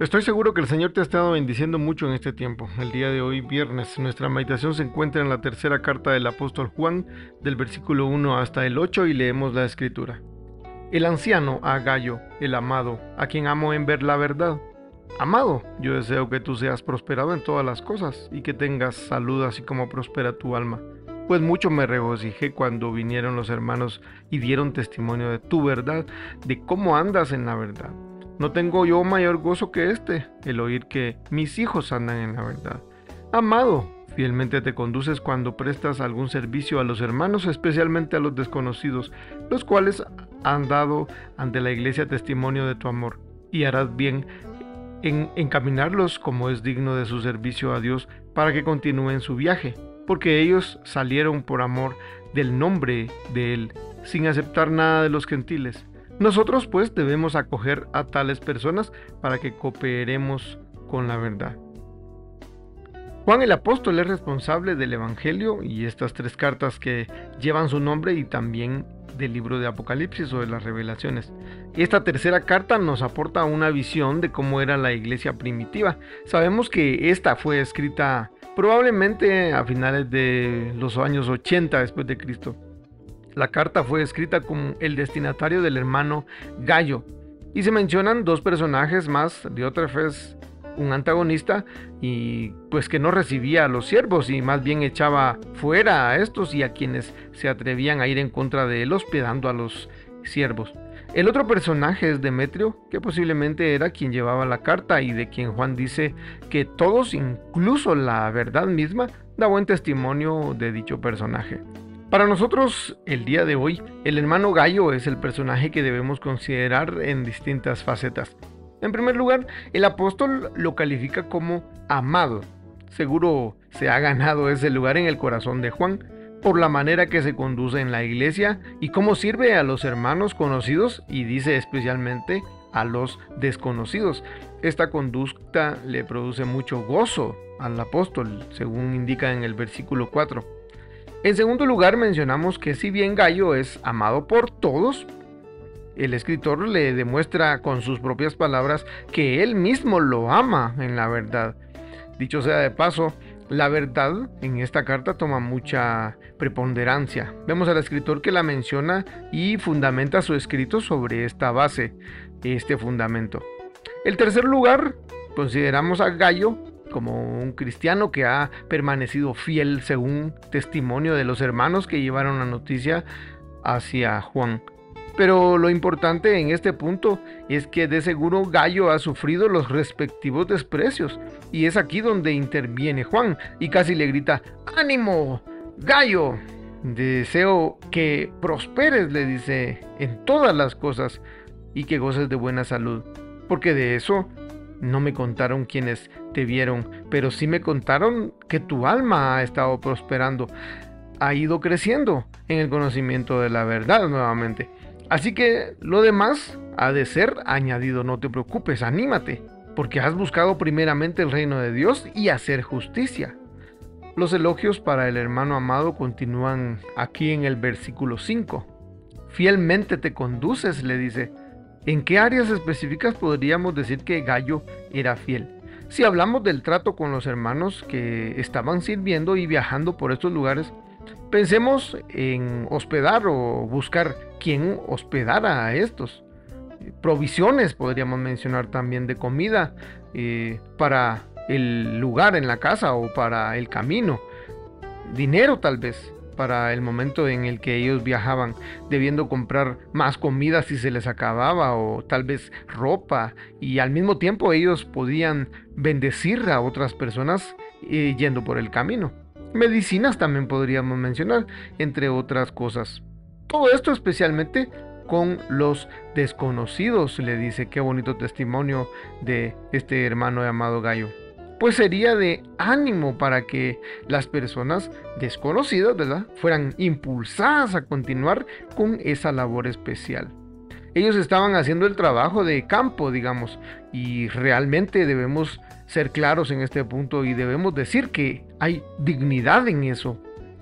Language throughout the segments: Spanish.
Estoy seguro que el Señor te ha estado bendiciendo mucho en este tiempo. El día de hoy, viernes, nuestra meditación se encuentra en la tercera carta del apóstol Juan, del versículo 1 hasta el 8, y leemos la escritura. El anciano a Gallo, el amado, a quien amo en ver la verdad. Amado, yo deseo que tú seas prosperado en todas las cosas y que tengas salud así como prospera tu alma. Pues mucho me regocijé cuando vinieron los hermanos y dieron testimonio de tu verdad, de cómo andas en la verdad no tengo yo mayor gozo que este, el oír que mis hijos andan en la verdad. Amado, fielmente te conduces cuando prestas algún servicio a los hermanos, especialmente a los desconocidos, los cuales han dado ante la iglesia testimonio de tu amor, y harás bien en encaminarlos como es digno de su servicio a Dios para que continúen su viaje, porque ellos salieron por amor del nombre de Él, sin aceptar nada de los gentiles nosotros pues debemos acoger a tales personas para que cooperemos con la verdad. Juan el apóstol es responsable del Evangelio y estas tres cartas que llevan su nombre y también del libro de Apocalipsis o de las revelaciones. Esta tercera carta nos aporta una visión de cómo era la iglesia primitiva. Sabemos que esta fue escrita probablemente a finales de los años 80 después de Cristo. La carta fue escrita con el destinatario del hermano Gallo y se mencionan dos personajes más, vez un antagonista y pues que no recibía a los siervos y más bien echaba fuera a estos y a quienes se atrevían a ir en contra de él hospedando a los siervos. El otro personaje es Demetrio, que posiblemente era quien llevaba la carta y de quien Juan dice que todos, incluso la verdad misma, da buen testimonio de dicho personaje. Para nosotros, el día de hoy, el hermano Gallo es el personaje que debemos considerar en distintas facetas. En primer lugar, el apóstol lo califica como amado. Seguro se ha ganado ese lugar en el corazón de Juan por la manera que se conduce en la iglesia y cómo sirve a los hermanos conocidos y dice especialmente a los desconocidos. Esta conducta le produce mucho gozo al apóstol, según indica en el versículo 4. En segundo lugar, mencionamos que si bien Gallo es amado por todos, el escritor le demuestra con sus propias palabras que él mismo lo ama en la verdad. Dicho sea de paso, la verdad en esta carta toma mucha preponderancia. Vemos al escritor que la menciona y fundamenta su escrito sobre esta base, este fundamento. El tercer lugar, consideramos a Gallo como un cristiano que ha permanecido fiel según testimonio de los hermanos que llevaron la noticia hacia Juan. Pero lo importante en este punto es que de seguro Gallo ha sufrido los respectivos desprecios y es aquí donde interviene Juan y casi le grita, ánimo, Gallo, deseo que prosperes, le dice, en todas las cosas y que goces de buena salud, porque de eso no me contaron quienes te vieron, pero sí me contaron que tu alma ha estado prosperando, ha ido creciendo en el conocimiento de la verdad nuevamente. Así que lo demás ha de ser añadido, no te preocupes, anímate, porque has buscado primeramente el reino de Dios y hacer justicia. Los elogios para el hermano amado continúan aquí en el versículo 5. Fielmente te conduces, le dice, ¿En qué áreas específicas podríamos decir que Gallo era fiel? Si hablamos del trato con los hermanos que estaban sirviendo y viajando por estos lugares, pensemos en hospedar o buscar quién hospedara a estos. Provisiones podríamos mencionar también de comida eh, para el lugar en la casa o para el camino. Dinero tal vez para el momento en el que ellos viajaban, debiendo comprar más comida si se les acababa o tal vez ropa y al mismo tiempo ellos podían bendecir a otras personas eh, yendo por el camino. medicinas también podríamos mencionar, entre otras cosas. Todo esto especialmente con los desconocidos, le dice, qué bonito testimonio de este hermano llamado Gallo. Pues sería de ánimo para que las personas desconocidas, ¿verdad?, fueran impulsadas a continuar con esa labor especial. Ellos estaban haciendo el trabajo de campo, digamos, y realmente debemos ser claros en este punto y debemos decir que hay dignidad en eso.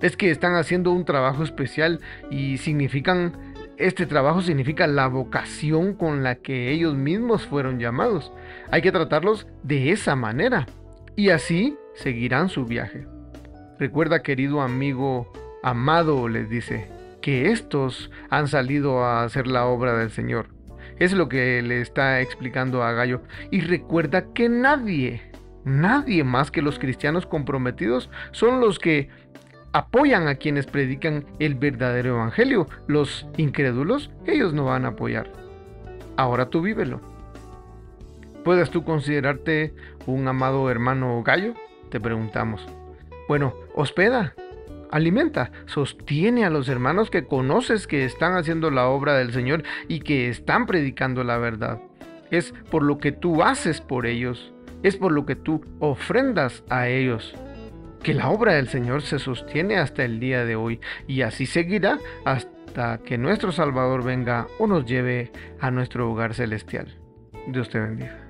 Es que están haciendo un trabajo especial y significan, este trabajo significa la vocación con la que ellos mismos fueron llamados. Hay que tratarlos de esa manera y así seguirán su viaje. Recuerda, querido amigo amado, les dice, que estos han salido a hacer la obra del Señor. Es lo que le está explicando a Gallo. Y recuerda que nadie, nadie más que los cristianos comprometidos son los que apoyan a quienes predican el verdadero evangelio. Los incrédulos, ellos no van a apoyar. Ahora tú vívelo. ¿Puedes tú considerarte un amado hermano gallo? Te preguntamos. Bueno, hospeda, alimenta, sostiene a los hermanos que conoces que están haciendo la obra del Señor y que están predicando la verdad. Es por lo que tú haces por ellos, es por lo que tú ofrendas a ellos. Que la obra del Señor se sostiene hasta el día de hoy y así seguirá hasta que nuestro Salvador venga o nos lleve a nuestro hogar celestial. Dios te bendiga.